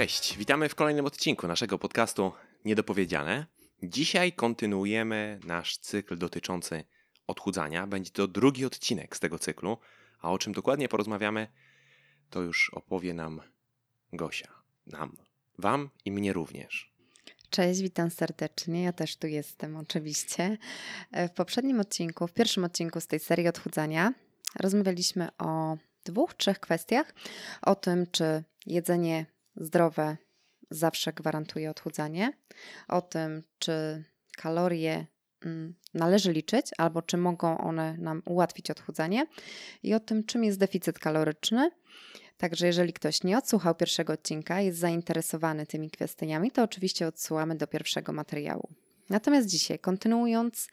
Cześć, witamy w kolejnym odcinku naszego podcastu Niedopowiedziane. Dzisiaj kontynuujemy nasz cykl dotyczący odchudzania. Będzie to drugi odcinek z tego cyklu, a o czym dokładnie porozmawiamy, to już opowie nam Gosia. Nam, Wam i mnie również. Cześć, witam serdecznie. Ja też tu jestem, oczywiście. W poprzednim odcinku, w pierwszym odcinku z tej serii odchudzania, rozmawialiśmy o dwóch, trzech kwestiach. O tym, czy jedzenie zdrowe zawsze gwarantuje odchudzanie, o tym, czy kalorie mm, należy liczyć, albo czy mogą one nam ułatwić odchudzanie, i o tym, czym jest deficyt kaloryczny. Także jeżeli ktoś nie odsłuchał pierwszego odcinka, jest zainteresowany tymi kwestiami, to oczywiście odsyłamy do pierwszego materiału. Natomiast dzisiaj, kontynuując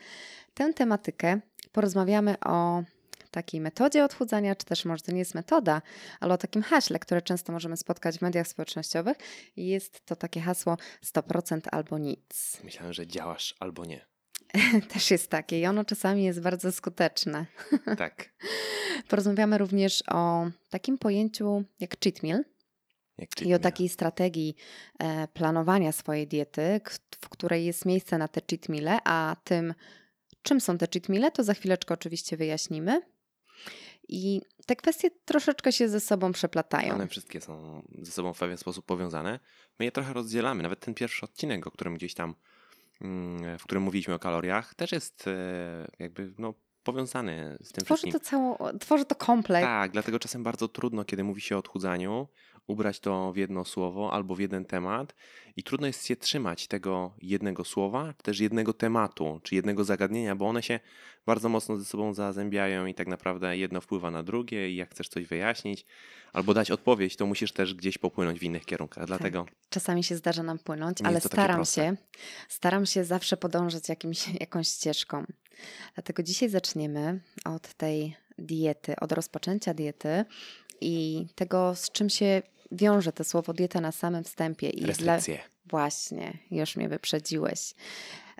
tę tematykę, porozmawiamy o takiej metodzie odchudzania, czy też może to nie jest metoda, ale o takim haśle, które często możemy spotkać w mediach społecznościowych. Jest to takie hasło 100% albo nic. Myślałem, że działasz albo nie. Też jest takie i ono czasami jest bardzo skuteczne. Tak. Porozmawiamy również o takim pojęciu jak cheat meal. I o takiej strategii e, planowania swojej diety, w której jest miejsce na te cheat meale, a tym, czym są te cheat meale, to za chwileczkę oczywiście wyjaśnimy. I te kwestie troszeczkę się ze sobą przeplatają. One wszystkie są ze sobą w pewien sposób powiązane. My je trochę rozdzielamy. Nawet ten pierwszy odcinek, o którym gdzieś tam, mm, w którym mówiliśmy o kaloriach, też jest e, jakby no, powiązany z tym tworzy wszystkim. To cało, tworzy to kompleks. Tak, dlatego czasem bardzo trudno, kiedy mówi się o odchudzaniu, ubrać to w jedno słowo albo w jeden temat i trudno jest się trzymać tego jednego słowa, czy też jednego tematu, czy jednego zagadnienia, bo one się bardzo mocno ze sobą zazębiają i tak naprawdę jedno wpływa na drugie i jak chcesz coś wyjaśnić albo dać odpowiedź, to musisz też gdzieś popłynąć w innych kierunkach. Dlatego tak. Czasami się zdarza nam płynąć, ale staram się, staram się zawsze podążać jakimś, jakąś ścieżką. Dlatego dzisiaj zaczniemy od tej diety, od rozpoczęcia diety i tego, z czym się wiąże to słowo dieta na samym wstępie. I Restrykcje. Dla... Właśnie, już mnie wyprzedziłeś.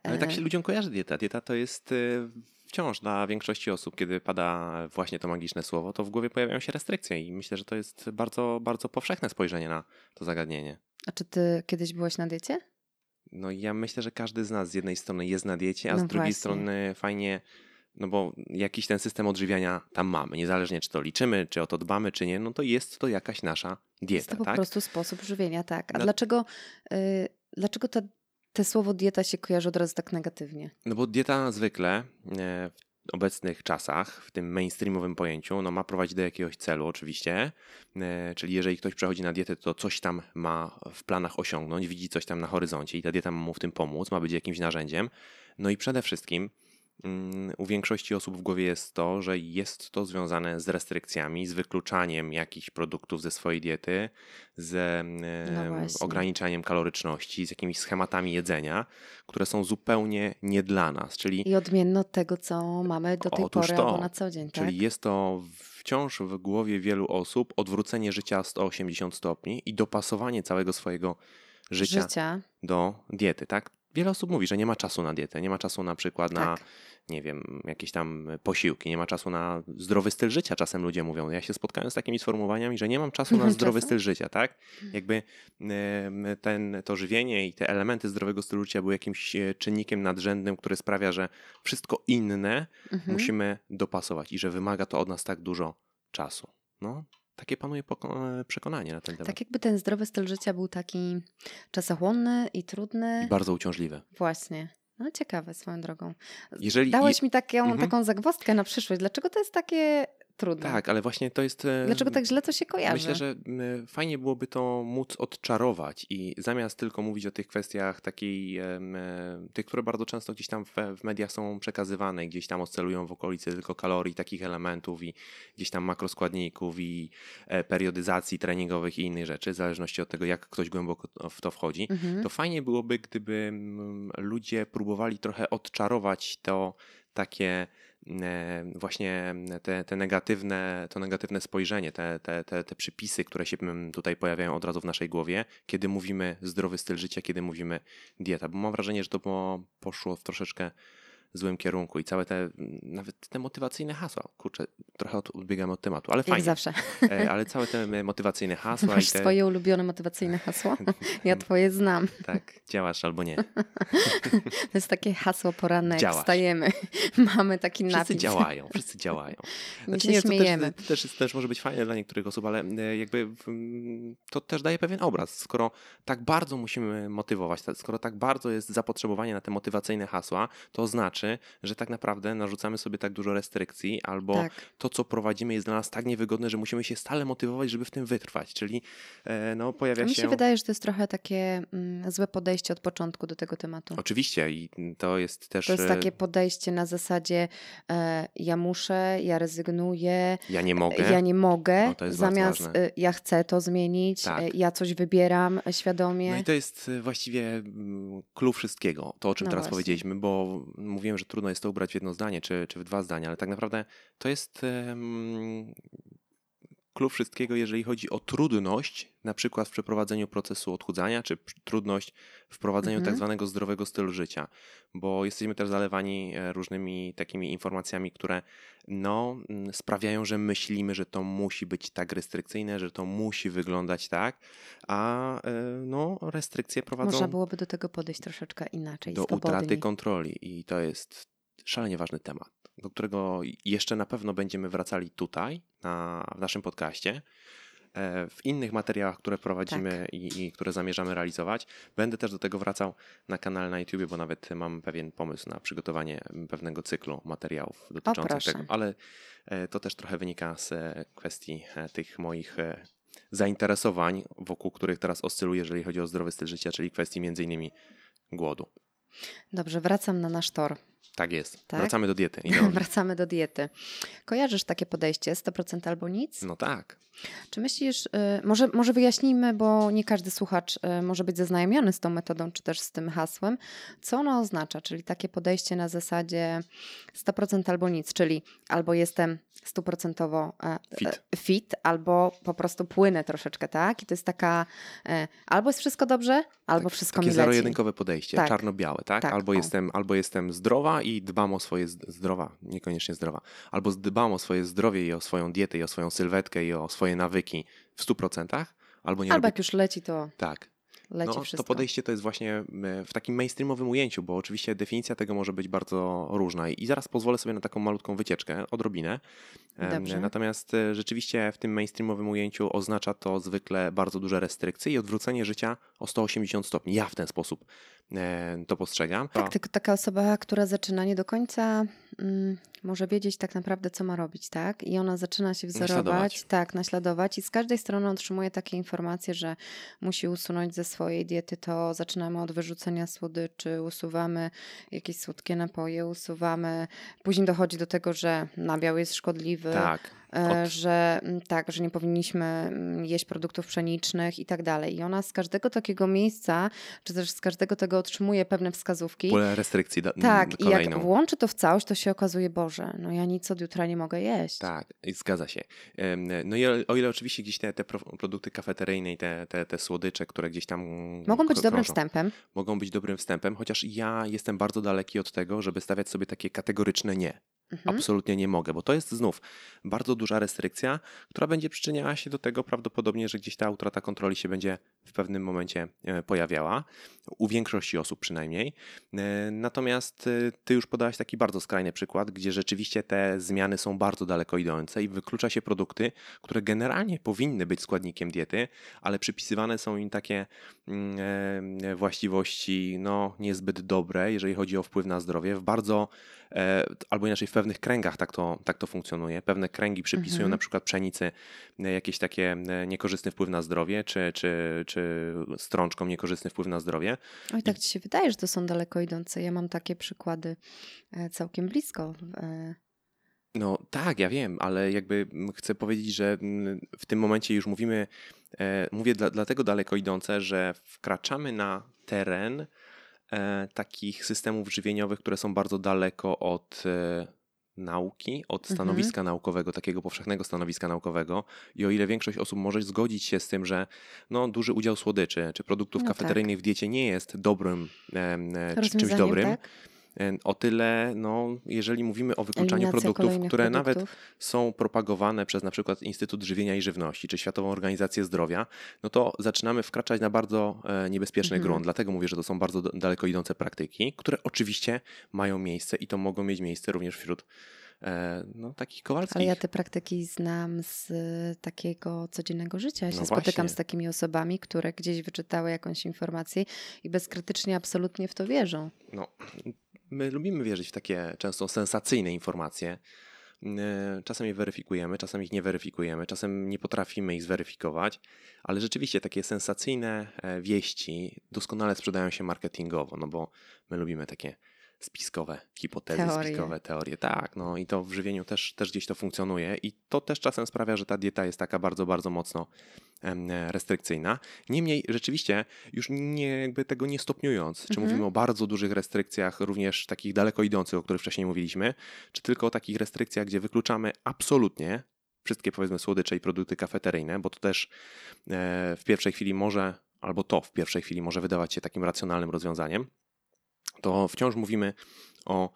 Ale tak się e, ludziom kojarzy dieta. Dieta to jest y, wciąż dla większości osób, kiedy pada właśnie to magiczne słowo, to w głowie pojawiają się restrykcje i myślę, że to jest bardzo, bardzo powszechne spojrzenie na to zagadnienie. A czy ty kiedyś byłeś na diecie? No ja myślę, że każdy z nas z jednej strony jest na diecie, a no z drugiej właśnie. strony fajnie, no bo jakiś ten system odżywiania tam mamy, niezależnie czy to liczymy, czy o to dbamy, czy nie, no to jest to jakaś nasza dieta, Jest to po tak? prostu sposób żywienia, tak. A no. dlaczego, y, dlaczego to, te słowo dieta się kojarzy od razu tak negatywnie? No bo dieta zwykle e, w obecnych czasach, w tym mainstreamowym pojęciu, no ma prowadzić do jakiegoś celu oczywiście, e, czyli jeżeli ktoś przechodzi na dietę, to coś tam ma w planach osiągnąć, widzi coś tam na horyzoncie i ta dieta ma mu w tym pomóc, ma być jakimś narzędziem. No i przede wszystkim u większości osób w głowie jest to, że jest to związane z restrykcjami, z wykluczaniem jakichś produktów ze swojej diety, z no ograniczaniem kaloryczności, z jakimiś schematami jedzenia, które są zupełnie nie dla nas. Czyli... I odmienne od tego, co mamy do tej Otóż pory to, albo na co dzień. Czyli tak? jest to wciąż w głowie wielu osób odwrócenie życia 180 stopni i dopasowanie całego swojego życia, życia. do diety, tak? Wiele osób mówi, że nie ma czasu na dietę, nie ma czasu na przykład tak. na, nie wiem, jakieś tam posiłki, nie ma czasu na zdrowy styl życia. Czasem ludzie mówią. Ja się spotkałem z takimi sformułowaniami, że nie mam czasu na zdrowy styl życia, tak? Jakby ten, to żywienie i te elementy zdrowego stylu życia były jakimś e, czynnikiem nadrzędnym, który sprawia, że wszystko inne mhm. musimy dopasować i że wymaga to od nas tak dużo czasu. No, takie panuje przekonanie na ten temat. Tak jakby ten zdrowy styl życia był taki czasochłonny i trudny. I bardzo uciążliwy. Właśnie. No ciekawe swoją drogą. Jeżeli Dałeś mi taką, mhm. taką zagwozdkę na przyszłość. Dlaczego to jest takie Tak, ale właśnie to jest. E, Dlaczego tak źle to się kojarzy? Myślę, że fajnie byłoby to móc odczarować i zamiast tylko mówić o tych kwestiach takiej, e, tych, które bardzo często gdzieś tam w, mediach są przekazywane, gdzieś tam oscylują w okolicy tylko kalorii, takich elementów i gdzieś tam makroskładników i e, periodyzacji treningowych i innych rzeczy, w zależności od tego, jak ktoś głęboko w to wchodzi, mhm. to fajnie byłoby, gdyby ludzie próbowali trochę odczarować to takie E, właśnie te, te negatywne, to negatywne spojrzenie, te, te, te, te przypisy, które się tutaj pojawiają od razu w naszej głowie, kiedy mówimy zdrowy styl życia, kiedy mówimy dieta, bo mam wrażenie, że to poszło w troszeczkę złym kierunku i całe te, nawet te motywacyjne hasła, kurczę, trochę odbiegamy od tematu, ale fajnie. Jak zawsze. E, ale całe te motywacyjne hasła. Masz i te... swoje ulubione motywacyjne hasło? Ja twoje znam. Tak, działasz albo nie. To jest takie hasło poranne, jak wstajemy. Mamy taki napis. Wszyscy działają, wszyscy działają. Znaczy, My się śmiejemy. To też, to też, też może być fajne dla niektórych osób, ale e, jakby to też daje pewien obraz. Skoro tak bardzo musimy motywować, skoro tak bardzo jest zapotrzebowanie na te motywacyjne hasła, to znaczy, że tak naprawdę narzucamy sobie tak dużo restrykcji, albo tak. to, co prowadzimy, jest dla nas tak niewygodne, że musimy się stale motywować, żeby w tym wytrwać. Czyli e, no, pojawia się. Mi się wydaje, że to jest trochę takie mm, złe podejście od początku do tego tematu. Oczywiście, i to jest też. To jest takie podejście na zasadzie e, ja muszę, ja rezygnuję. Ja nie mogę. Ja nie mogę. No, zamiast e, ja chcę to zmienić, tak. E, ja coś wybieram świadomie. No i to jest e, właściwie klucz wszystkiego, to o czym no teraz właśnie. powiedzieliśmy, bo mówiłem, że trudno jest to ubrać w jedno zdanie czy, czy w dwa zdania, ale tak naprawdę to jest klucz wszystkiego, jeżeli chodzi o trudność, na przykład w przeprowadzeniu procesu odchudzania, czy trudność w prowadzeniu mhm. tak zwanego zdrowego stylu życia, bo jesteśmy też zalewani e, różnymi takimi informacjami, które no, sprawiają, że myślimy, że to musi być tak restrykcyjne, że to musi wyglądać tak, a e, no, restrykcje prowadzą... Można byłoby do tego podejść troszeczkę inaczej, Do swobodniej. utraty kontroli i to jest szalenie ważny temat do którego jeszcze na pewno będziemy wracali tutaj, na, w naszym podcaście. E, w innych materiałach, które prowadzimy tak. i, i, które zamierzamy realizować. Będę też do tego wracał na kanale na YouTube, bo nawet mam pewien pomysł na przygotowanie pewnego cyklu materiałów dotyczących tego, ale e, to też trochę wynika z e, kwestii tych moich zainteresowań, wokół których teraz oscyluję, jeżeli chodzi o zdrowy styl życia, czyli kwestii między innymi głodu. Dobrze, wracam na nasz tor. Tak jest. Tak? Wracamy do diety. Wracamy do diety. Kojarzysz takie podejście 100% albo nic? No tak. Czy myślisz, y, może, może wyjaśnijmy, bo nie każdy słuchacz y, może być zaznajomiony z tą metodą, czy też z tym hasłem, co ono oznacza, czyli takie podejście na zasadzie 100% albo nic, czyli albo jestem stuprocentowo e, fit. Fit, albo po prostu płynę troszeczkę, tak? I to jest taka, e, albo jest wszystko dobrze, albo tak, wszystko takie mi leci. Takie zero-jedynkowe podejście, tak. czarno-białe, tak? tak albo, jestem, albo jestem zdrowa i dbam o swoje zdrowa, niekoniecznie zdrowa, albo dbam o swoje zdrowie i o swoją dietę i o swoją sylwetkę i o swoje nawyki w 100%, albo nie Albo robię... jak już leci, to... Tak, Leci no, wszystko. To podejście to jest właśnie w takim mainstreamowym ujęciu, bo oczywiście definicja tego może być bardzo różna. I zaraz pozwolę sobie na taką malutką wycieczkę, odrobinę. Dobrze. Natomiast e, rzeczywiście w tym mainstreamowym ujęciu oznacza to zwykle bardzo duże restrykcje i odwrócenie życia o 180 stopni. Ja w ten sposób e, to postrzegam. Tak, tylko taka osoba, która zaczyna nie do końca mm, może wiedzieć tak naprawdę, co ma robić, tak? I ona zaczyna się wzorować, naśladować. tak, naśladować i z każdej strony otrzymuje takie informacje, że musi usunąć ze swojej diety to zaczynamy od wyrzucenia słodyczy, usuwamy jakieś słodkie napoje, usuwamy, później dochodzi do tego, że nabiał jest szkodliwy. Tak Od... że mm, tak, że nie powinniśmy mm, jeść produktów pszenicznych i tak dalej. I ona z każdego takiego miejsca, czy też z każdego tego otrzymuje pewne wskazówki. Pole restrykcji da, Tak, kolejną. i jak włączy to w całość, to się okazuje, Boże, no ja nic od jutra nie mogę jeść. Tak, zgadza się. No i o ile oczywiście gdzieś te, te produkty kafeteryjne i te, te, te słodycze, które gdzieś tam Mogą być dobrym wstępem. Mogą być dobrym wstępem, chociaż ja jestem bardzo daleki od tego, żeby stawiać sobie takie kategoryczne nie. Mhm. Absolutnie nie mogę, bo to jest znów bardzo duża restrykcja, która będzie przyczyniała się do tego prawdopodobnie, że gdzieś ta utrata kontroli się będzie w pewnym momencie e, pojawiała, u większości osób przynajmniej. E, natomiast e, ty już podałaś taki bardzo skrajny przykład, gdzie rzeczywiście te zmiany są bardzo daleko idące i wyklucza się produkty, które generalnie powinny być składnikiem diety, ale przypisywane są im takie mm, właściwości no, niezbyt dobre, jeżeli chodzi o wpływ na zdrowie, w bardzo albo inaczej w pewnych kręgach tak to, tak to funkcjonuje. Pewne kręgi przypisują mhm. na przykład pszenicy jakieś takie niekorzystny wpływ na zdrowie, czy, czy, czy strączką niekorzystny wpływ na zdrowie. Oj, tak ci się wydaje, że to są daleko idące. Ja mam takie przykłady e, całkiem blisko. E. No tak, ja wiem, ale jakby chcę powiedzieć, że w tym momencie już mówimy, e, mówię dla, dlatego daleko idące, że wkraczamy na teren takich systemów żywieniowych, które są bardzo daleko od nauki, od mhm. stanowiska mhm. naukowego, takiego powszechnego stanowiska naukowego. I o ile większość osób może zgodzić się z tym, że no, duży udział słodyczy czy produktów no kafeteryjnych tak. w diecie nie jest dobrym, e, czymś dobrym. Tak? O tyle, no, jeżeli mówimy o wykluczaniu produktów, które produktów. nawet są propagowane przez na przykład Instytut Żywienia i Żywności czy Światową Organizację Zdrowia, no to zaczynamy wkraczać na bardzo e, niebezpieczny mhm. grunt. Dlatego mówię, że to są bardzo daleko idące praktyki, które oczywiście mają miejsce i to mogą mieć miejsce również wśród E, no, takich Kowalskich. Ale ja te praktyki znam z takiego codziennego życia. Ja się no spotykam z takimi osobami, które gdzieś wyczytały jakąś informację i bezkrytycznie absolutnie w to wierzą. No, my lubimy wierzyć w takie często sensacyjne informacje. E, czasem je weryfikujemy, czasem ich nie weryfikujemy, czasem nie potrafimy ich zweryfikować, ale rzeczywiście takie sensacyjne e, wieści doskonale sprzedają się marketingowo, no bo my lubimy takie spiskowe hipotezy, teorie. spiskowe teorie. Tak, no i to w żywieniu też, też gdzieś to funkcjonuje i to też czasem sprawia, że ta dieta jest taka bardzo, bardzo mocno restrykcyjna. Niemniej rzeczywiście już nie, jakby tego nie stopniując, czy mhm. mówimy o bardzo dużych restrykcjach, również takich daleko idących, o których wcześniej mówiliśmy, czy tylko o takich restrykcjach, gdzie wykluczamy absolutnie wszystkie powiedzmy słodycze i produkty kafeteryjne, bo to też e, w pierwszej chwili może, albo to w pierwszej chwili może wydawać się takim racjonalnym rozwiązaniem, to wciąż mówimy o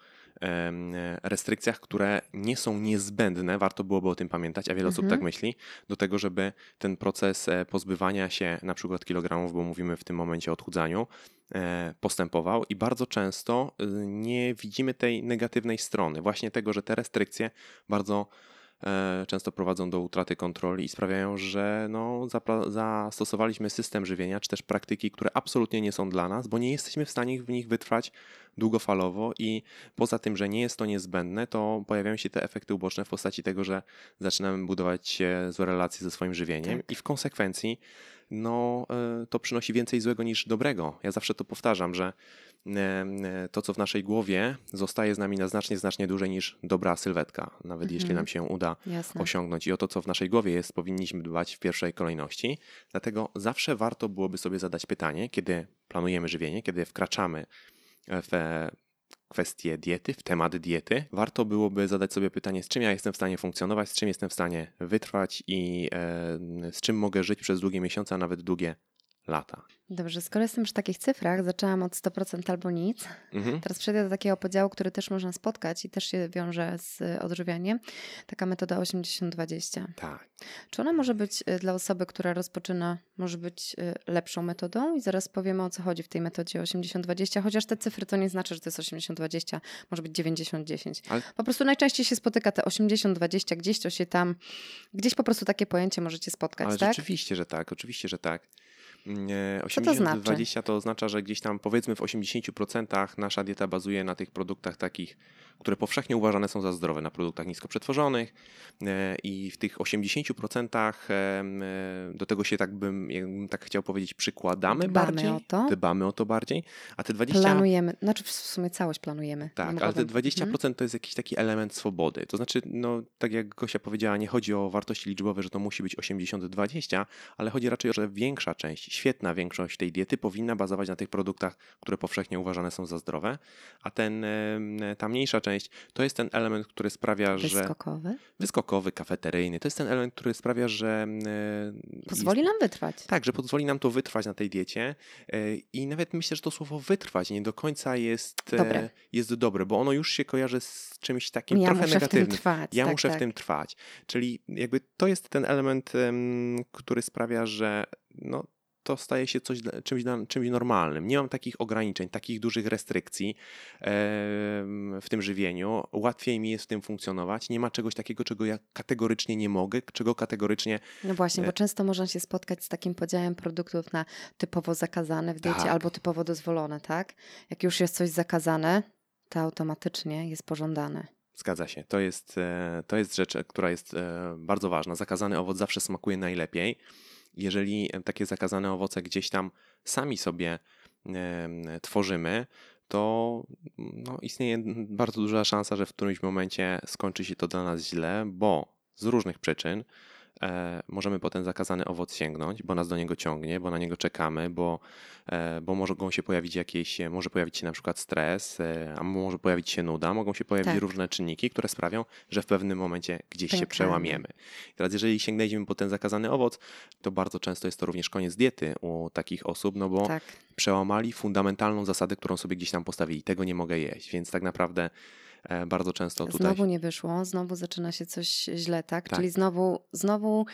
restrykcjach, które nie są niezbędne, warto byłoby o tym pamiętać, a wiele mhm. osób tak myśli, do tego, żeby ten proces e, pozbywania się na przykład kilogramów, bo mówimy w tym momencie o odchudzaniu, e, postępował i bardzo często y, nie widzimy tej negatywnej strony, właśnie tego, że te restrykcje bardzo często prowadzą do utraty kontroli i sprawiają, że no, zastosowaliśmy system żywienia, czy też praktyki, które absolutnie nie są dla nas, bo nie jesteśmy w stanie w nich wytrwać długofalowo i poza tym, że nie jest to niezbędne, to pojawiają się te efekty uboczne w postaci tego, że zaczynamy budować złe relacje ze swoim żywieniem tak. i w konsekwencji no, e, to przynosi więcej złego niż dobrego. Ja zawsze to powtarzam, że e, to, co w naszej głowie, zostaje z nami na znacznie, znacznie dłużej niż dobra sylwetka, nawet mhm. jeśli nam się uda Jasne. osiągnąć. I o to, co w naszej głowie jest, powinniśmy dbać w pierwszej kolejności. Dlatego zawsze warto byłoby sobie zadać pytanie, kiedy planujemy żywienie, kiedy wkraczamy w kwestię diety, w temat diety, warto byłoby zadać sobie pytanie, z czym ja jestem w stanie funkcjonować, z czym jestem w stanie wytrwać i e, z czym mogę żyć przez długie miesiące, a nawet długie lata. Dobrze, skoro jestem przy takich cyfrach, zaczęłam od 100% albo nic. Mhm. Teraz przejdę do takiego podziału, który też można spotkać i też się wiąże z odżywianiem. Taka metoda 80-20. Tak. Czy ona może być y, dla osoby, która rozpoczyna, może być y, lepszą metodą? I zaraz powiemy o co chodzi w tej metodzie 80-20, chociaż te cyfry to nie znaczy, że to jest 80-20, może być 90-10. Ale... Po prostu najczęściej się spotyka te 80-20, gdzieś to się tam, gdzieś po prostu takie pojęcie możecie spotkać, Ale tak? Oczywiście, że tak, oczywiście, że tak. 80 to znaczy? 20 to oznacza, że gdzieś tam powiedzmy w 80% nasza dieta bazuje na tych produktach takich, które powszechnie uważane są za zdrowe, na produktach nisko przetworzonych e, i w tych 80% e, do tego się tak bym, bym tak chciał powiedzieć, przykładamy Dbamy bardziej. o to. Dbamy o to bardziej, a te 20... Planujemy, znaczy w sumie całość planujemy. Tak, ale te 20% mhm. to jest jakiś taki element swobody. To znaczy, no tak jak Gosia powiedziała, nie chodzi o wartości liczbowe, że to musi być 80-20, ale chodzi raczej o, że większa część świetna większość tej diety powinna bazować na tych produktach, które powszechnie uważane są za zdrowe, a ten, ta mniejsza część to jest ten element, który sprawia, wyskokowy? że... Wyskokowy? Wyskokowy, kafeteryjny. To jest ten element, który sprawia, że... Pozwoli jest... nam wytrwać. Tak, że pozwoli nam to wytrwać na tej diecie e, i nawet myślę, że to słowo wytrwać nie do końca jest e, dobre, jest dobre bo ono już się kojarzy z czymś takim ja trochę negatywnym. Trwać. Ja tak, muszę tak. w tym trwać. Czyli jakby to jest ten element, który sprawia, że no, to staje się coś, czymś, czymś normalnym. Nie mam takich ograniczeń, takich dużych restrykcji w tym żywieniu. Łatwiej mi jest w tym funkcjonować. Nie ma czegoś takiego, czego ja kategorycznie nie mogę, czego kategorycznie. No właśnie, bo e, często można się spotkać z takim podziałem produktów na typowo zakazane w diecie tak. albo typowo dozwolone, tak? Jak już jest coś zakazane, to automatycznie jest pożądane. Zgadza się. To jest, e, to jest rzecz, która jest e, bardzo ważna. Zakazany owoc zawsze smakuje najlepiej jeżeli takie zakazane owoce gdzieś tam sami sobie tworzymy, to no, istnieje bardzo duża szansa, że w którymś momencie skończy się to dla nas źle, bo z różnych przyczyn e, możemy po ten zakazany owoc sięgnąć, bo nas do niego ciągnie, bo na niego czekamy, bo, e, bo mogą się pojawić jakieś, może pojawić się na przykład stres, e, a może pojawić się nuda, mogą się pojawić tak. różne czynniki, które sprawią, że w pewnym momencie gdzieś się przełamiemy. I teraz jeżeli sięgniemy po ten zakazany owoc, to bardzo często jest to również koniec diety u takich osób, no bo tak. przełamali fundamentalną zasadę, którą sobie gdzieś tam postawili. Tego nie mogę jeść, więc tak naprawdę E, bardzo często tutaj. Znowu nie wyszło, znowu zaczyna się coś źle, tak? tak. Czyli znowu, znowu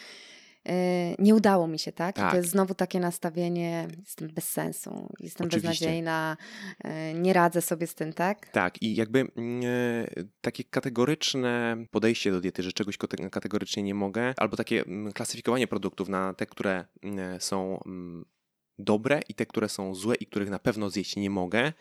yy, nie udało mi się, tak? tak? To jest znowu takie nastawienie, jestem bez sensu, jestem Oczywiście. beznadziejna, yy, nie radzę sobie z tym, tak? Tak, i jakby yy, takie kategoryczne podejście do diety, że czegoś kategorycznie nie mogę, albo takie mm, klasyfikowanie produktów na te, które mm, są mm, dobre i te, które są złe i których na pewno zjeść nie mogę E,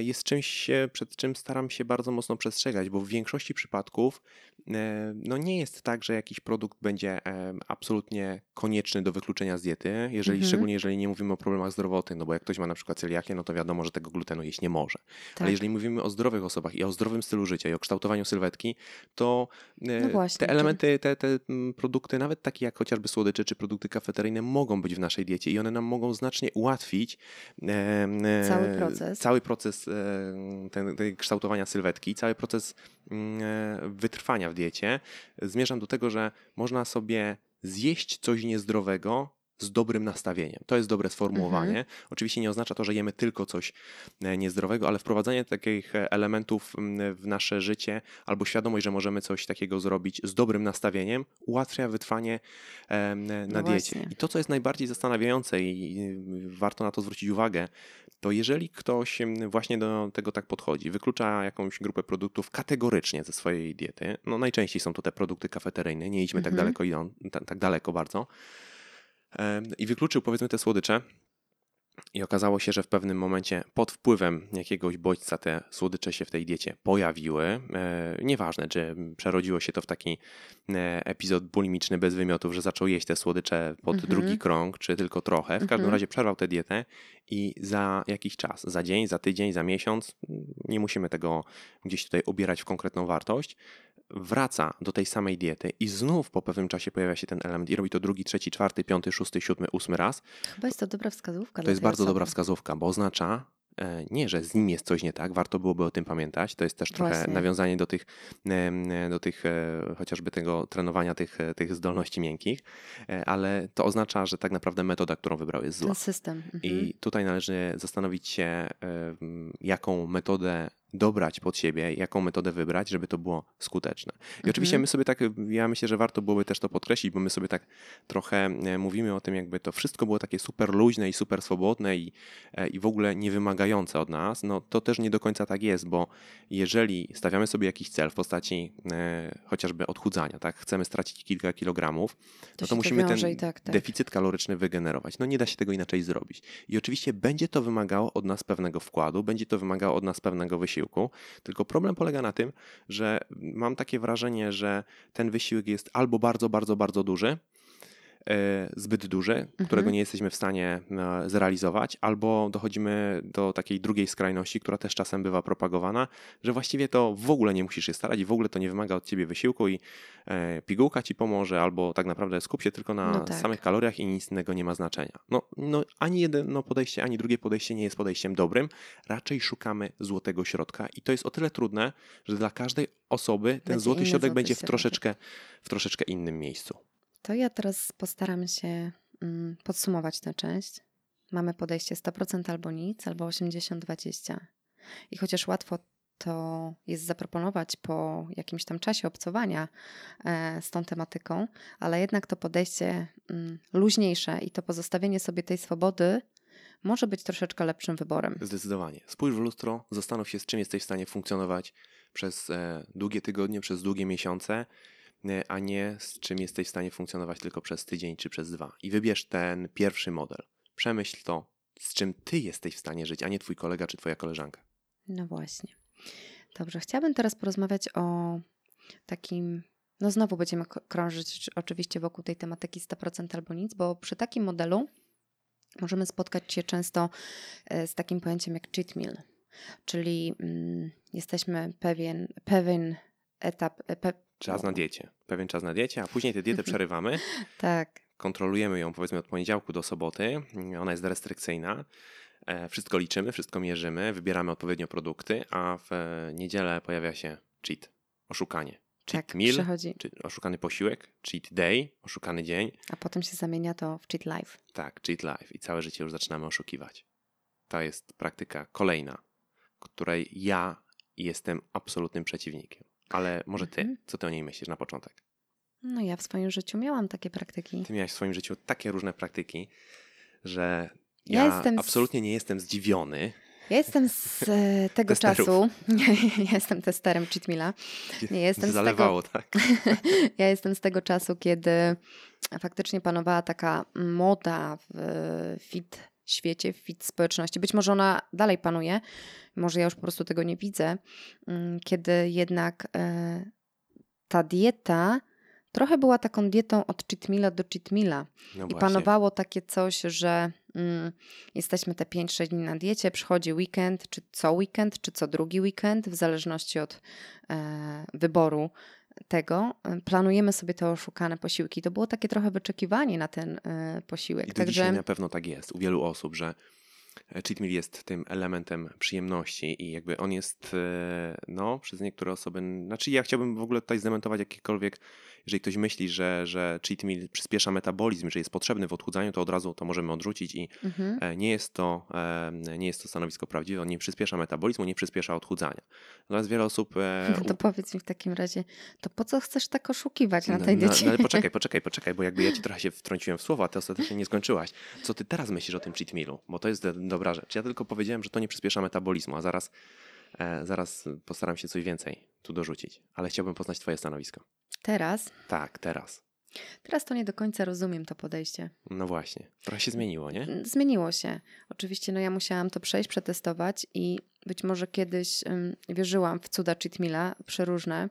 jest czymś, przed czym staram się bardzo mocno przestrzegać, bo w większości przypadków e, no nie jest tak, że jakiś produkt będzie e, absolutnie konieczny do wykluczenia z diety, jeżeli, mhm. szczególnie jeżeli nie mówimy o problemach zdrowotnych, no bo jak ktoś ma na przykład celiakię, no to wiadomo, że tego glutenu jeść nie może. Tak. Ale jeżeli mówimy o zdrowych osobach i o zdrowym stylu życia i o kształtowaniu sylwetki, to no właśnie, te elementy, te, te mm, produkty, nawet takie jak chociażby słodycze czy produkty kafeteryjne mogą być w naszej diecie i one nam mogą znacznie ułatwić cały proces. Cały proces proces e, ten, kształtowania sylwetki, cały proces mm, e, wytrwania w diecie. Zmierzam do tego, że można sobie zjeść coś niezdrowego, z dobrym nastawieniem. To jest dobre sformułowanie. Mhm. Oczywiście nie oznacza to, że jemy tylko coś e, niezdrowego, ale wprowadzanie takich e, elementów w nasze życie albo świadomość, że możemy coś takiego zrobić z dobrym nastawieniem, ułatwia wytrwanie na no diecie. Właśnie. I to, co jest najbardziej zastanawiające i warto na to zwrócić uwagę, to jeżeli ktoś właśnie do tego tak podchodzi, wyklucza jakąś grupę produktów kategorycznie ze swojej diety, no najczęściej są to te produkty kafeteryjne, nie idźmy tak mhm. tak daleko, idą, tak daleko bardzo, i wykluczył powiedzmy te słodycze. I okazało się, że w pewnym momencie pod wpływem jakiegoś bodźca te słodycze się w tej diecie pojawiły. E, nieważne, czy przerodziło się to w taki e, epizod bulimiczny bez wymiotów, że zaczął jeść te słodycze pod mhm. drugi krąg, czy tylko trochę. W każdym mhm. razie przerwał tę dietę i za jakiś czas, za dzień, za tydzień, za miesiąc, nie musimy tego gdzieś tutaj obierać w konkretną wartość, wraca do tej samej diety i znów po pewnym czasie pojawia się ten element i robi to drugi, trzeci, czwarty, piąty, szósty, siódmy, ósmy raz. Chyba jest to dobra wskazówka. To jest bardzo osoby. dobra wskazówka, bo oznacza, e, nie, że z nim jest coś nie tak, warto byłoby o tym pamiętać. To jest też trochę Właśnie. nawiązanie do tych, do tych e, chociażby tego trenowania tych, e, tych zdolności miękkich, ale to oznacza, że tak naprawdę metoda, którą wybrał jest zła. Ten system. Mhm. I tutaj należy zastanowić się, jaką metodę dobrać pod siebie, jaką metodę wybrać, żeby to było skuteczne. I mhm. oczywiście my sobie tak, ja myślę, że warto byłoby też to podkreślić, bo my sobie tak trochę e, mówimy o tym, jakby to wszystko było takie super luźne i super swobodne i, e, i w ogóle niewymagające od nas. No to też nie do końca tak jest, bo jeżeli stawiamy sobie jakiś cel w postaci e, chociażby odchudzania, tak, chcemy stracić kilka kilogramów, to no to musimy ten tak, tak. deficyt kaloryczny wygenerować. No nie da się tego inaczej zrobić. I oczywiście będzie to wymagało od nas pewnego wkładu, będzie to wymagało od nas pewnego wysiłku, wysiłku. Tylko problem polega na tym, że mam takie wrażenie, że ten wysiłek jest albo bardzo, bardzo, bardzo duży, zbyt duży, mhm. którego nie jesteśmy w stanie e, zrealizować, albo dochodzimy do takiej drugiej skrajności, która też czasem bywa propagowana, że właściwie to w ogóle nie musisz się starać i w ogóle to nie wymaga od ciebie wysiłku i e, pigułka ci pomoże, albo tak naprawdę skup się tylko na no tak. samych kaloriach i nic innego nie ma znaczenia. No, no ani jedno podejście, ani drugie podejście nie jest podejściem dobrym, raczej szukamy złotego środka i to jest o tyle trudne, że dla każdej osoby ten będzie złoty środek złoty będzie w troszeczkę, w troszeczkę innym miejscu. To ja teraz postaram się mm, podsumować tę część. Mamy podejście 100% albo nic, albo 80-20. I chociaż łatwo to jest zaproponować po jakimś tam czasie obcowania e, z tą tematyką, ale jednak to podejście mm, luźniejsze i to pozostawienie sobie tej swobody może być troszeczkę lepszym wyborem. Zdecydowanie. Spójrz w lustro, zastanów się, z czym jesteś w stanie funkcjonować przez e, długie tygodnie, przez długie miesiące a nie z czym jesteś w stanie funkcjonować tylko przez tydzień czy przez dwa. I wybierz ten pierwszy model. Przemyśl to, z czym ty jesteś w stanie żyć, a nie twój kolega czy twoja koleżanka. No właśnie. Dobrze, chciałabym teraz porozmawiać o takim. No znowu będziemy krążyć oczywiście wokół tej tematyki 100% albo nic, bo przy takim modelu możemy spotkać się często e, z takim pojęciem jak cheat meal, czyli mm, jesteśmy pewien, pewien etap, pe, czas na diecie. Pewien czas na diecie, a później tę dietę przerywamy. tak. Kontrolujemy ją powiedzmy od poniedziałku do soboty. Ona jest restrykcyjna. E, wszystko liczymy, wszystko mierzymy, wybieramy odpowiednio produkty, a w niedzielę pojawia się cheat, oszukanie. Cheat tak, meal, przychodzi. czy oszukany posiłek, cheat day, oszukany dzień. A potem się zamienia to w cheat life. Tak, cheat life i całe życie już zaczynamy oszukiwać. To jest praktyka kolejna, której ja jestem absolutnym przeciwnikiem. Ale może ty, mhm. co ty o niej myślisz na początek? No ja w swoim życiu miałam takie praktyki. Ty miałaś w swoim życiu takie różne praktyki, że ja, ja jestem absolutnie nie jestem zdziwiony. Ja jestem z e, tego czasu, ja jestem testerem cheatmila. Nie jestem Zalewało, z tego, tak. ja jestem z tego czasu, kiedy faktycznie panowała taka moda w fit świecie, w fit społeczności. Być może ona dalej panuje, może ja już po prostu tego nie widzę, mm, kiedy jednak e, ta dieta trochę była taką dietą od cheatmila do cheatmila. No I panowało takie coś, że mm, jesteśmy te 5-6 dni na diecie, przychodzi weekend, czy co weekend, czy co drugi weekend, w zależności od e, wyboru tego, e, planujemy sobie te oszukane posiłki. To było takie trochę wyczekiwanie na ten e, posiłek. I do Także... dzisiaj na pewno tak jest u wielu osób, że cheat meal jest tym elementem przyjemności i jakby on jest, e, no, przez niektóre osoby, znaczy ja chciałbym w ogóle tutaj zdementować jakiekolwiek jeżeli ktoś myśli, że, że cheat meal przyspiesza metabolizm, że jest potrzebny w odchudzaniu, to od razu to możemy odrzucić i mhm. E, nie, jest to, e, nie jest to stanowisko prawdziwe. On nie przyspiesza metabolizmu, nie przyspiesza odchudzania. Natomiast wiele osób... No to powiedz mi w takim razie, to po co chcesz tak oszukiwać na tej diecie? No, no, ale poczekaj, poczekaj, poczekaj, bo jakby ja ci trochę się wtrąciłem w słowo, a ty ostatecznie nie skończyłaś. Co ty teraz myślisz o tym cheat mealu? Bo to jest dobra rzecz. Ja tylko powiedziałem, że to nie przyspiesza metabolizmu, a zaraz E, zaraz postaram się coś więcej tu dorzucić, ale chciałbym poznać Twoje stanowisko. Teraz? Tak, teraz. Teraz to nie do końca rozumiem to podejście. No właśnie, trochę się zmieniło, nie? Zmieniło się. Oczywiście, no ja musiałam to przejść, przetestować i być może kiedyś um, wierzyłam w cuda cheatmila przeróżne,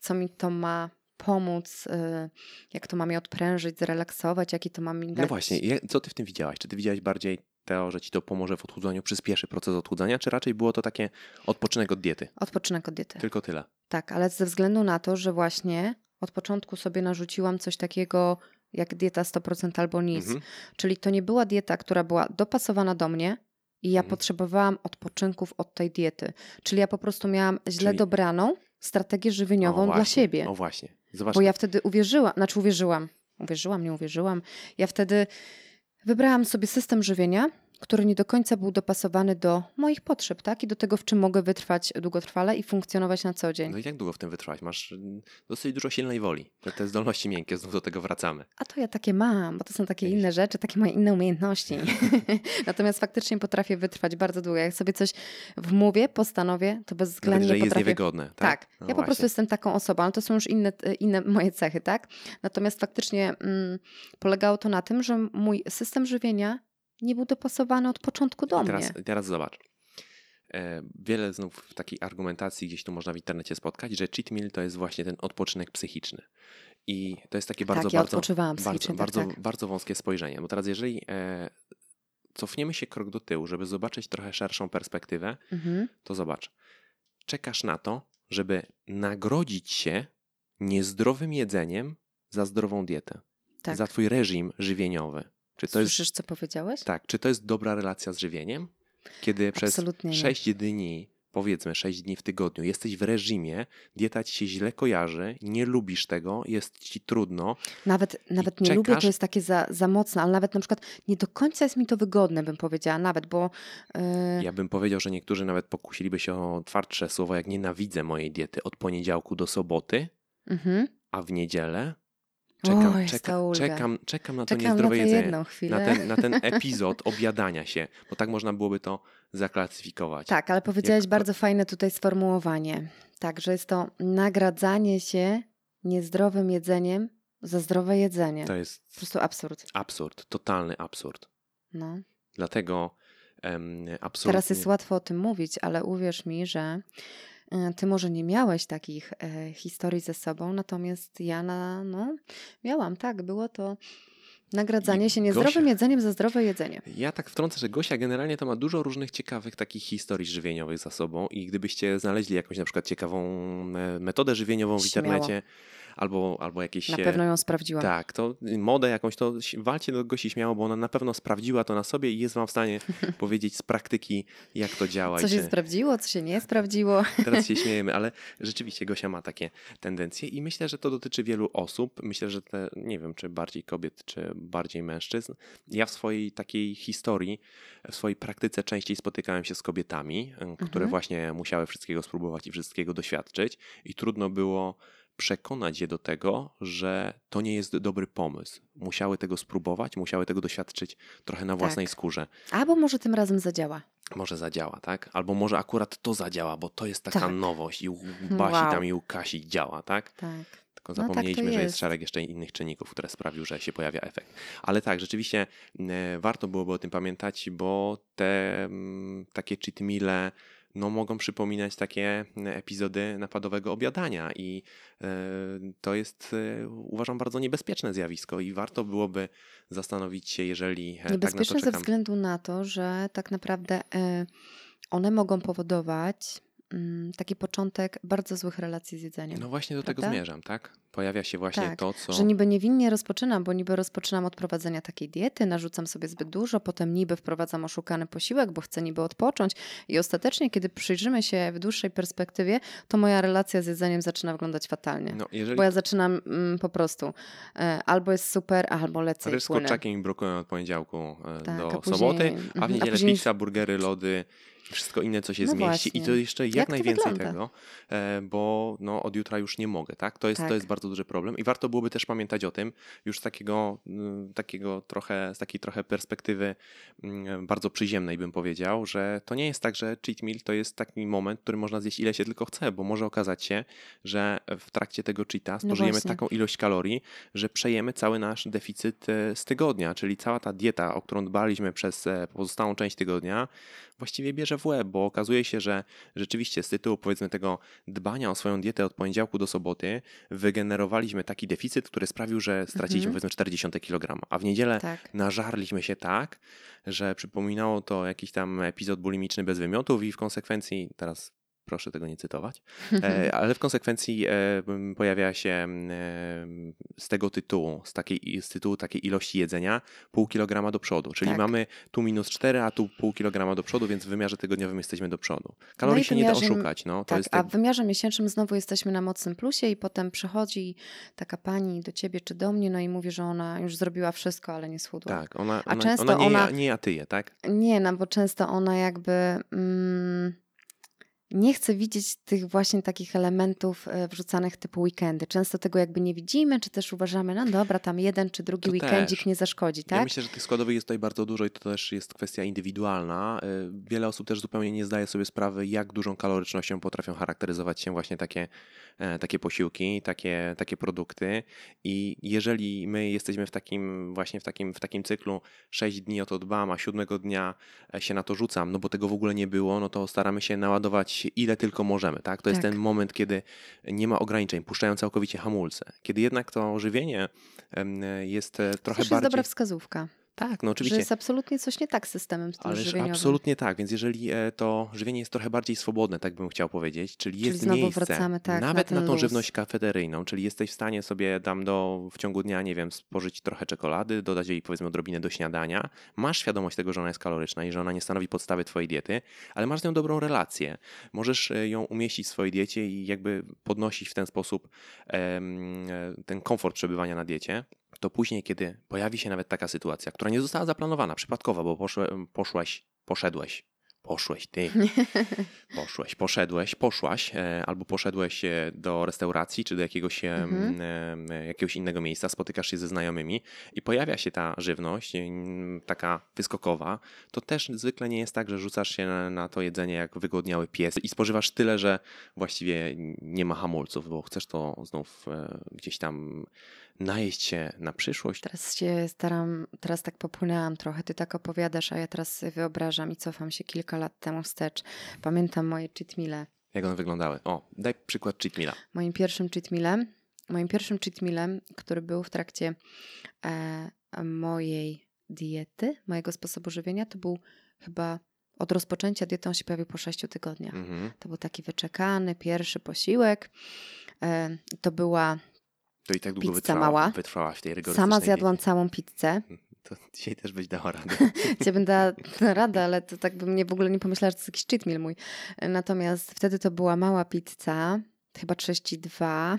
co mi to ma pomóc, y, jak to ma mnie odprężyć, zrelaksować, jaki to ma mi no dać. No właśnie, co ty w tym widziałaś? Czy ty widziałaś bardziej to, że ci to pomoże w odchudzaniu, przyspieszy proces odchudzania, czy raczej było to takie odpoczynek od diety? Odpoczynek od diety. Tylko tyle. Tak, ale ze względu na to, że właśnie od początku sobie narzuciłam coś takiego jak dieta 100% albo nic. Mhm. Czyli to nie była dieta, która była dopasowana do mnie, i ja mhm. potrzebowałam odpoczynków od tej diety. Czyli ja po prostu miałam źle Czyli... dobraną strategię żywieniową dla siebie. O właśnie. Zobacz. Bo ja wtedy uwierzyłam, znaczy uwierzyłam, uwierzyłam, nie uwierzyłam. Ja wtedy wybrałam sobie system żywienia, który nie do końca był dopasowany do moich potrzeb, tak? I do tego, w czym mogę wytrwać długotrwale i funkcjonować na co dzień. No i jak długo w tym wytrwać? Masz mm, dosyć dużo silnej woli. Te zdolności miękkie, znów do tego wracamy. A to ja takie mam, bo to są takie inne rzeczy, takie moje inne umiejętności. Natomiast faktycznie potrafię wytrwać bardzo długo. Jak sobie coś wmówię, postanowię, to bezwzględnie Dlatego, że potrafię... jest niewygodne, tak? Tak. No ja po prostu jestem taką osobą, ale to są już inne, inne moje cechy, tak? Natomiast faktycznie mm, polegało to na tym, że mój system żywienia nie był dopasowany od początku do teraz, mnie. Teraz zobacz. E, wiele znów takiej argumentacji gdzieś tu można w internecie spotkać, że cheat meal to jest właśnie ten odpoczynek psychiczny. I to jest takie bardzo, tak, ja bardzo, bardzo, tak, bardzo, tak. bardzo wąskie spojrzenie. Bo teraz jeżeli e, cofniemy się krok do tyłu, żeby zobaczyć trochę szerszą perspektywę, mhm. to zobacz. Czekasz na to, żeby nagrodzić się niezdrowym jedzeniem za zdrową dietę. Tak. Za twój reżim żywieniowy. Czy to Słyszysz, jest, co powiedziałeś? Tak. Czy to jest dobra relacja z żywieniem? Kiedy przez Absolutnie 6 nie. dni, powiedzmy 6 dni w tygodniu, jesteś w reżimie, dieta ci się źle kojarzy, nie lubisz tego, jest ci trudno. Nawet, nawet nie czekasz... lubię, to jest takie za, za mocne, ale nawet na przykład nie do końca jest mi to wygodne, bym powiedziała, nawet, bo. Yy... Ja bym powiedział, że niektórzy nawet pokusiliby się o twardsze słowo, jak nienawidzę mojej diety od poniedziałku do soboty, mhm. a w niedzielę Czekam, Oj, czeka, czekam, czekam na to czekam niezdrowe na jedzenie. Na ten, na ten epizod objadania się, bo tak można byłoby to zaklasyfikować. Tak, ale powiedziałeś Jak... bardzo fajne tutaj sformułowanie. Tak, że jest to nagradzanie się niezdrowym jedzeniem za zdrowe jedzenie. To jest po prostu absurd. Absurd, totalny absurd. No. Dlatego um, absolutnie... Teraz jest łatwo o tym mówić, ale uwierz mi, że ty może nie miałeś takich e, historii ze sobą, natomiast ja na, no, miałam, tak, było to Nagradzanie I się niezdrowym Gosia, jedzeniem za zdrowe jedzenie. Ja tak wtrącę, że Gosia generalnie to ma dużo różnych ciekawych takich historii żywieniowych za sobą i gdybyście znaleźli jakąś na przykład ciekawą e, metodę żywieniową w Śmiało. internecie, albo, albo jakieś... Na pewno ją sprawdziła. Tak, to modę jakąś, to walcie do Gosi śmiało, bo ona na pewno sprawdziła to na sobie i jest wam w stanie powiedzieć z praktyki, jak to działa. Co się sprawdziło, co się nie sprawdziło. Teraz się śmiejemy, ale rzeczywiście Gosia ma takie tendencje i myślę, że to dotyczy wielu osób. Myślę, że te, nie wiem, czy bardziej kobiet, czy bardziej mężczyzn. Ja w swojej takiej historii, w swojej praktyce częściej spotykałem się z kobietami, które mhm. właśnie musiały wszystkiego spróbować i wszystkiego doświadczyć i trudno było przekonać je do tego, że to nie jest dobry pomysł. Musiały tego spróbować, musiały tego doświadczyć trochę na własnej tak. skórze. Albo może tym razem zadziała. Może zadziała, tak? Albo może akurat to zadziała, bo to jest taka tak. nowość i u Basi wow. tam i u Kasi działa, tak? Tak. Tylko zapomnieliśmy, no tak że jest. jest szereg jeszcze innych czynników, które sprawił, że się pojawia efekt. Ale tak, rzeczywiście e, warto byłoby o tym pamiętać, bo te mm, takie cheat meale no, mogą przypominać takie epizody napadowego obiadania i e, to jest e, uważam bardzo niebezpieczne zjawisko i warto byłoby zastanowić się, jeżeli e, Niebezpieczne tak ze względu na to, że tak naprawdę one mogą powodować mm, taki początek bardzo złych relacji z jedzeniem. No właśnie do prawda? tego zmierzam, tak? pojawia się właśnie tak, to, co. Że niby niewinnie rozpoczynam, bo niby rozpoczynam od prowadzenia takiej diety, narzucam sobie zbyt dużo, potem niby wprowadzam oszukany posiłek, bo chcę niby odpocząć. I ostatecznie, kiedy przyjrzymy się w dłuższej perspektywie, to moja relacja z jedzeniem zaczyna wyglądać fatalnie. No, jeżeli... Bo ja zaczynam mm, po prostu e, albo jest super, albo lecę. Ale z kurczakiem i brokułem od poniedziałku e, tak, do a później... soboty, a w mhm, niedzielę a później... pizza, burgery, lody wszystko inne, co się no zmieści właśnie. i to jeszcze jak, jak najwięcej tego, e, bo no, od jutra już nie mogę, tak? To jest, tak. to jest bardzo duży problem i warto byłoby też pamiętać o tym, już z takiego, mm, takiego trochę, z takiej trochę perspektywy mm, bardzo przyziemnej bym powiedział, że to nie jest tak, że cheat meal to jest taki moment, który można zjeść ile się tylko chce, bo może okazać się, że w trakcie tego cheata no spożyjemy no taką ilość kalorii, że przejemy cały nasz deficyt e, z tygodnia, czyli cała ta dieta, o którą dbaliśmy przez e, pozostałą część tygodnia, właściwie bierze w łeb, bo okazuje się, że rzeczywiście z tytułu powiedzmy tego dbania o swoją dietę od poniedziałku do soboty wygenerowaliśmy taki deficyt, który sprawił, że straciliśmy mhm. powiedzmy 40 kg, a w niedzielę tak. nażarliśmy się tak, że przypominało to jakiś tam epizod bulimiczny bez wymiotów i w konsekwencji, teraz proszę tego nie cytować, e, ale w konsekwencji e, pojawia się e, z tego tytułu, z, takiej, z tytułu takiej ilości jedzenia pół kilograma do przodu, czyli tak. mamy tu minus 4, a tu pół kilograma do przodu, więc w wymiarze tygodniowym jesteśmy do przodu. Kalorii no się nie da oszukać. No, tak, a w wymiarze miesięcznym znowu jesteśmy na mocnym plusie i potem przychodzi taka pani do ciebie czy do mnie, no i mówi, że ona już zrobiła wszystko, ale nie schudła. Tak, ona, ona, a często ona nie, ona, nie jatyje, tak? Nie, no bo często ona jakby... Mm, nie chcę widzieć tych właśnie takich elementów e, wrzucanych typu weekendy. Często tego jakby nie widzimy, czy też uważamy, no dobra, tam jeden czy drugi to weekendzik też. nie zaszkodzi, tak? Ja myślę, że tych składowych jest tutaj bardzo dużo i to też jest kwestia indywidualna. E, wiele osób też zupełnie nie zdaje sobie sprawy, jak dużą kalorycznością potrafią charakteryzować się właśnie takie, e, takie posiłki, takie, takie produkty i jeżeli my jesteśmy w takim właśnie w takim, w takim cyklu 6 dni o to dbam, a siódmego dnia się na to rzucam, no bo tego w ogóle nie było, no to staramy się naładować ile tylko możemy. Tak? To tak. jest ten moment, kiedy nie ma ograniczeń, puszczają całkowicie hamulce. Kiedy jednak to żywienie jest e, trochę to bardziej... jest dobra wskazówka. Tak, no oczywiście. Że jest absolutnie coś nie tak z systemem Ależ żywieniowym. absolutnie tak, więc jeżeli e, to żywienie jest trochę bardziej swobodne, tak bym chciał powiedzieć, czyli, czyli jest miejsce wracamy, tak, nawet na, na tą luz. żywność kafeteryjną, czyli jesteś w stanie sobie dam do, w ciągu dnia, nie wiem, spożyć trochę czekolady, dodać jej powiedzmy odrobinę do śniadania, masz świadomość tego, że ona jest kaloryczna i że ona nie stanowi podstawy twojej diety, ale masz z nią dobrą relację. Możesz e, ją umieścić w swojej diecie i jakby podnosić w ten sposób e, ten komfort przebywania na diecie to później, kiedy pojawi się nawet taka sytuacja, która nie została zaplanowana, przypadkowa, bo poszłe, poszłeś, poszedłeś, poszłeś ty, poszłeś, poszedłeś, poszłaś, e, albo poszedłeś e, do restauracji, czy do jakiegoś, mhm. E, jakiegoś innego miejsca, spotykasz się ze znajomymi i pojawia się ta żywność, taka wyskokowa, to też zwykle nie jest tak, że rzucasz się na, na to jedzenie jak wygodniały pies i spożywasz tyle, że właściwie nie ma hamulców, bo chcesz to znów gdzieś tam najeść się na przyszłość. Teraz się staram, teraz tak popłynęłam trochę, ty tak opowiadasz, a ja teraz wyobrażam i cofam się kilka lat temu wstecz. Pamiętam moje cheatmile. Jak one wyglądały? O, daj przykład cheatmila. Moim pierwszym cheatmilem, moim pierwszym cheatmilem, który był w trakcie e, mojej diety, mojego sposobu żywienia, to był chyba od rozpoczęcia diety on się pojawił po 6 tygodniach. Mhm. To był taki wyczekany pierwszy posiłek. E, to była to i tak długo pizza wytrwała, mała. wytrwałaś tej Sama zjadłam diecie. całą pizzę. To dzisiaj też byś dała radę. dzisiaj bym dała radę, ale to tak bym nie, w ogóle nie pomyślała, że to jest jakiś cheat meal mój. Natomiast wtedy to była mała pizza chyba 32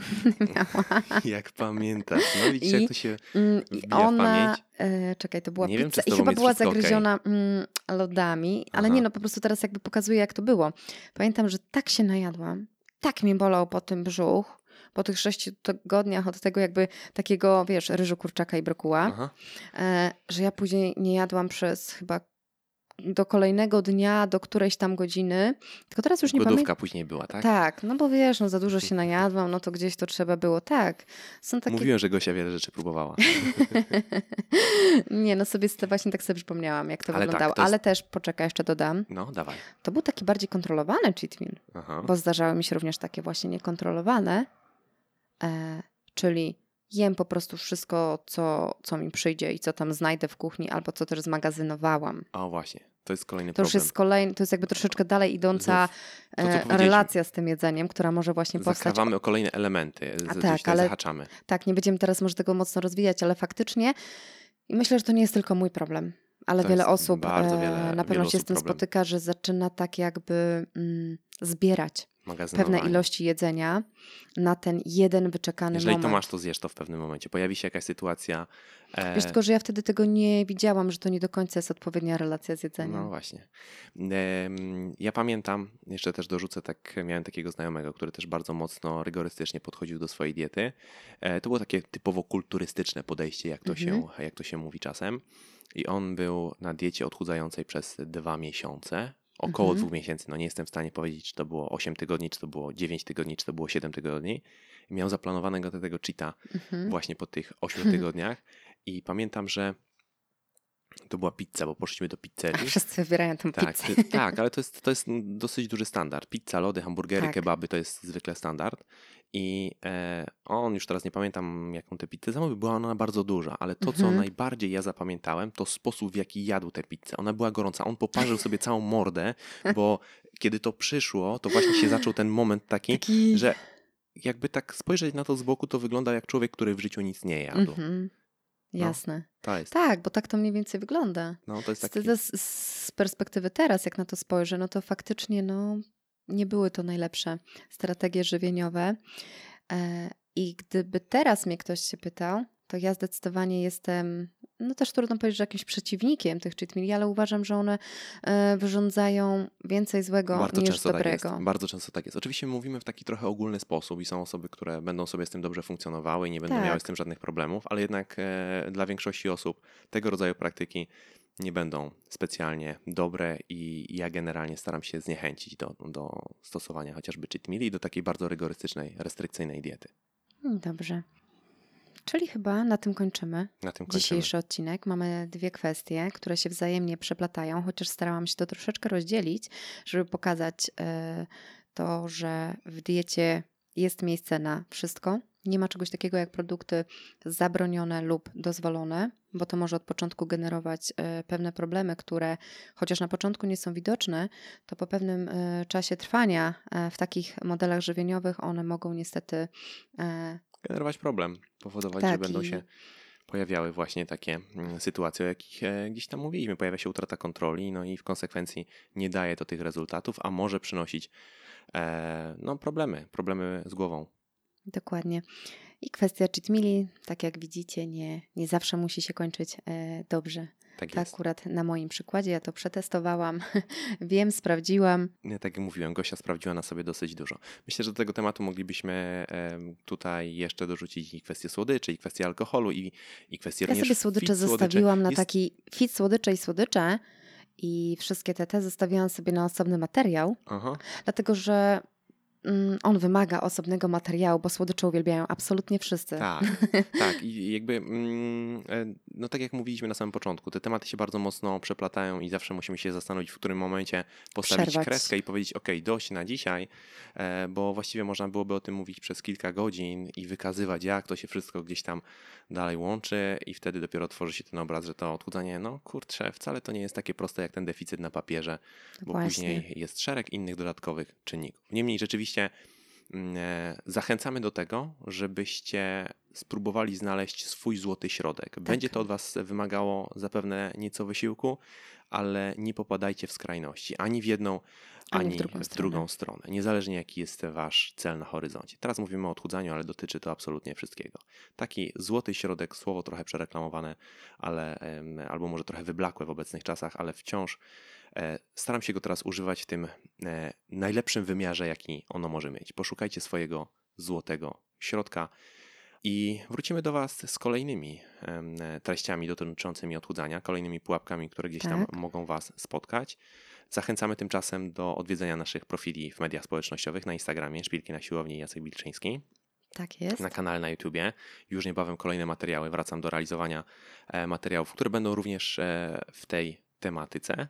miała. Jak pamiętasz. No widzisz, I, jak to się mm, wbija ona. E, czekaj, to była nie pizza wiem, i chyba była zagryziona okay. mm, lodami, ale Aha. nie no, po prostu teraz jakby pokazuję, jak to było. Pamiętam, że tak się najadłam, tak mnie bolał po tym brzuch, po tych sześciu tygodniach od tego jakby takiego, wiesz, ryżu, kurczaka i brokuła, e, że ja później nie jadłam przez chyba do kolejnego dnia, do którejś tam godziny. Tylko teraz już nie pamiętam. Głodówka później była, tak? Tak, no bo wiesz, no za dużo się najadłam, no to gdzieś to trzeba było, tak. Są takie... Mówiłem, że Gosia wiele rzeczy próbowała. nie, no sobie właśnie tak sobie przypomniałam, jak to Ale wyglądało. Tak, to jest... Ale też, poczekaj, jeszcze dodam. No, dawaj. To był taki bardziej kontrolowany cheat meal, Aha. bo zdarzały mi się również takie właśnie niekontrolowane, e, czyli jem po prostu wszystko, co, co mi przyjdzie i co tam znajdę w kuchni, albo co też zmagazynowałam. O właśnie, to jest kolejny to problem. To już jest kolejny, to jest jakby troszeczkę dalej idąca to, e, relacja z tym jedzeniem, która może właśnie powstać. Zakrawamy o kolejne elementy, z, A tak, ale, zahaczamy. Tak, nie będziemy teraz może tego mocno rozwijać, ale faktycznie i myślę, że to nie jest tylko mój problem. Ale wiele osób e, wiele, na pewno się z tym problem. spotyka, że zaczyna tak jakby mm, zbierać pewne ilości jedzenia na ten jeden wyczekany Jeżeli moment. Jeżeli to masz, to zjesz to w pewnym momencie. Pojawi się jakaś sytuacja. E... Wiesz, tylko że ja wtedy tego nie widziałam, że to nie do końca jest odpowiednia relacja z jedzeniem. No właśnie. E, ja pamiętam, jeszcze też dorzucę, tak miałem takiego znajomego, który też bardzo mocno rygorystycznie podchodził do swojej diety. E, to było takie typowo kulturystyczne podejście, jak to, mhm. się, jak to się mówi czasem. I on był na diecie odchudzającej przez dwa miesiące około mhm. dwóch miesięcy. No nie jestem w stanie powiedzieć, czy to było 8 tygodni, czy to było 9 tygodni, czy to było 7 tygodni. Miał zaplanowanego tego cheata mhm. właśnie po tych 8 tygodniach. I pamiętam, że to była pizza, bo poszliśmy do pizzerii. A wszyscy wybierają tę tak, pizzę. Tak, ale to jest, to jest dosyć duży standard. Pizza, lody, hamburgery, tak. kebaby to jest zwykle standard. I e, on, już teraz nie pamiętam jaką tę pizzę zamówił, była ona bardzo duża, ale to, co mhm. najbardziej ja zapamiętałem, to sposób, w jaki jadł tę pizzę. Ona była gorąca. On poparzył sobie całą mordę, bo kiedy to przyszło, to właśnie się zaczął ten moment taki, taki... że jakby tak spojrzeć na to z boku, to wygląda jak człowiek, który w życiu nic nie jadł. Mhm. No, Jasne. No, tak, bo tak to mniej więcej wygląda. No, to jest taki... z, z, perspektywy teraz, jak na to spojrzę, no to faktycznie no, nie były to najlepsze strategie żywieniowe. E, I gdyby teraz mnie ktoś się pytał, to ja zdecydowanie jestem, no też trudno powiedzieć, że jakimś przeciwnikiem tych cheat ale uważam, że one e, wyrządzają więcej złego Bardzo niż często dobrego. Tak jest. Bardzo często tak jest. Oczywiście mówimy w taki trochę ogólny sposób i są osoby, które będą sobie z tym dobrze funkcjonowały i nie będą tak. miały z tym żadnych problemów, ale jednak e, dla większości osób tego rodzaju praktyki nie będą specjalnie dobre i ja generalnie staram się zniechęcić do, do stosowania chociażby cheat i do takiej bardzo rygorystycznej, restrykcyjnej diety. Dobrze. Czyli chyba na tym kończymy. Na tym kończymy. Dzisiejszy odcinek. Mamy dwie kwestie, które się wzajemnie przeplatają, chociaż starałam się to troszeczkę rozdzielić, żeby pokazać e, to, że w diecie jest miejsce na wszystko. Nie ma czegoś takiego jak produkty zabronione lub dozwolone, bo to może od początku generować e, pewne problemy, które chociaż na początku nie są widoczne, to po pewnym e, czasie trwania w takich modelach żywieniowych one mogą niestety generować problem, powodować, tak, że będą i... się pojawiały właśnie takie mm, sytuacje, o jakich e, gdzieś tam mówiliśmy. Pojawia się utrata kontroli, no i w konsekwencji nie daje to tych rezultatów, a może przynosić e, no, problemy, problemy z głową. Dokładnie. I kwestia cheat meali, tak jak widzicie, nie, nie zawsze musi się kończyć e, dobrze. Tak, tak akurat na moim przykładzie ja to przetestowałam, wiem, sprawdziłam. Nie, tak jak mówiłem, Gosia sprawdziła na sobie dosyć dużo. Myślę, że do tego tematu moglibyśmy tutaj jeszcze dorzucić i kwestię słodyczy, i kwestię alkoholu, i, i kwestię Ja sobie słodycze zostawiłam na Jest... taki fit słodycze i słodycze i wszystkie te te zostawiłam sobie na osobny materiał, Aha. dlatego że on wymaga osobnego materiału, bo słodycze uwielbiają absolutnie wszyscy. Tak, tak. I jakby, mm, e, no tak jak mówiliśmy na samym początku, te tematy się bardzo mocno przeplatają i zawsze musimy się zastanowić, w którym momencie postawić Przerwać. kreskę i powiedzieć, ok, dość na dzisiaj, e, bo właściwie można byłoby o tym mówić przez kilka godzin i wykazywać, jak to się wszystko gdzieś tam dalej łączy i wtedy dopiero tworzy się ten obraz, że to odchudzanie, no kurczę, wcale to nie jest takie proste jak ten deficyt na papierze, bo Właśnie. później jest szereg innych dodatkowych czynników. Niemniej rzeczywiście mm, e, zachęcamy do tego, żebyście spróbowali znaleźć swój złoty środek. Będzie tak. to od Was wymagało zapewne nieco wysiłku, ale nie popadajcie w skrajności ani w jedną, ani, ani w, drugą, w stronę. drugą, stronę. Niezależnie jaki jest Wasz cel na horyzoncie. Teraz mówimy o odchudzaniu, ale dotyczy to absolutnie wszystkiego. Taki złoty środek, słowo trochę przereklamowane, ale, albo może trochę wyblakłe w obecnych czasach, ale wciąż staram się go teraz używać w tym e, najlepszym wymiarze, jaki ono może mieć. Poszukajcie swojego złotego środka. I wrócimy do Was z kolejnymi treściami dotyczącymi odchudzania, kolejnymi pułapkami, które gdzieś tak. tam mogą Was spotkać. Zachęcamy tymczasem do odwiedzenia naszych profili w mediach społecznościowych na Instagramie, Szpilki na siłowni Jacek Bilczyński. Tak jest. Na kanale na YouTubie. Już niebawem kolejne materiały. Wracam do realizowania e, materiałów, które będą również e, w tej tematyce.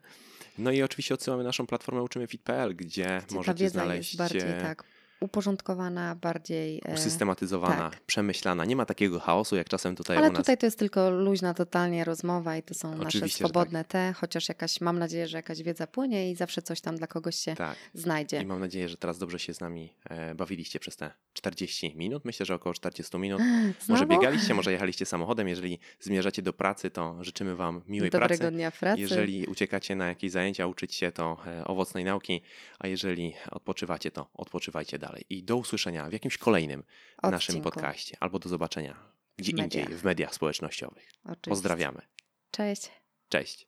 No i oczywiście odsyłamy naszą platformę uczymyfit.pl, gdzie, gdzie możecie znaleźć bardziej, e, tak uporządkowana, bardziej e, usystematyzowana, tak. przemyślana. Nie ma takiego chaosu, jak czasem tutaj Ale u nas. tutaj to jest tylko luźna totalnie rozmowa i to są Oczywiście, nasze swobodne tak. te, chociaż jakaś, mam nadzieję, że jakaś wiedza płynie i zawsze coś tam dla kogoś się tak. znajdzie. I mam nadzieję, że teraz dobrze się z nami e, bawiliście przez te 40 minut. Myślę, że około 40 minut. Znowu? Może biegaliście, może jechaliście samochodem. Jeżeli zmierzacie do pracy, to życzymy Wam miłej Dobrego pracy. dnia pracy. Jeżeli uciekacie na jakieś zajęcia, uczyć się, to e, owocnej nauki, a jeżeli odpoczywacie, to odpoczywajcie dalej. I do usłyszenia w jakimś kolejnym Odcinku. naszym podcaście albo do zobaczenia gdzie indziej w mediach społecznościowych. Oczywiście. Pozdrawiamy. Cześć. Cześć.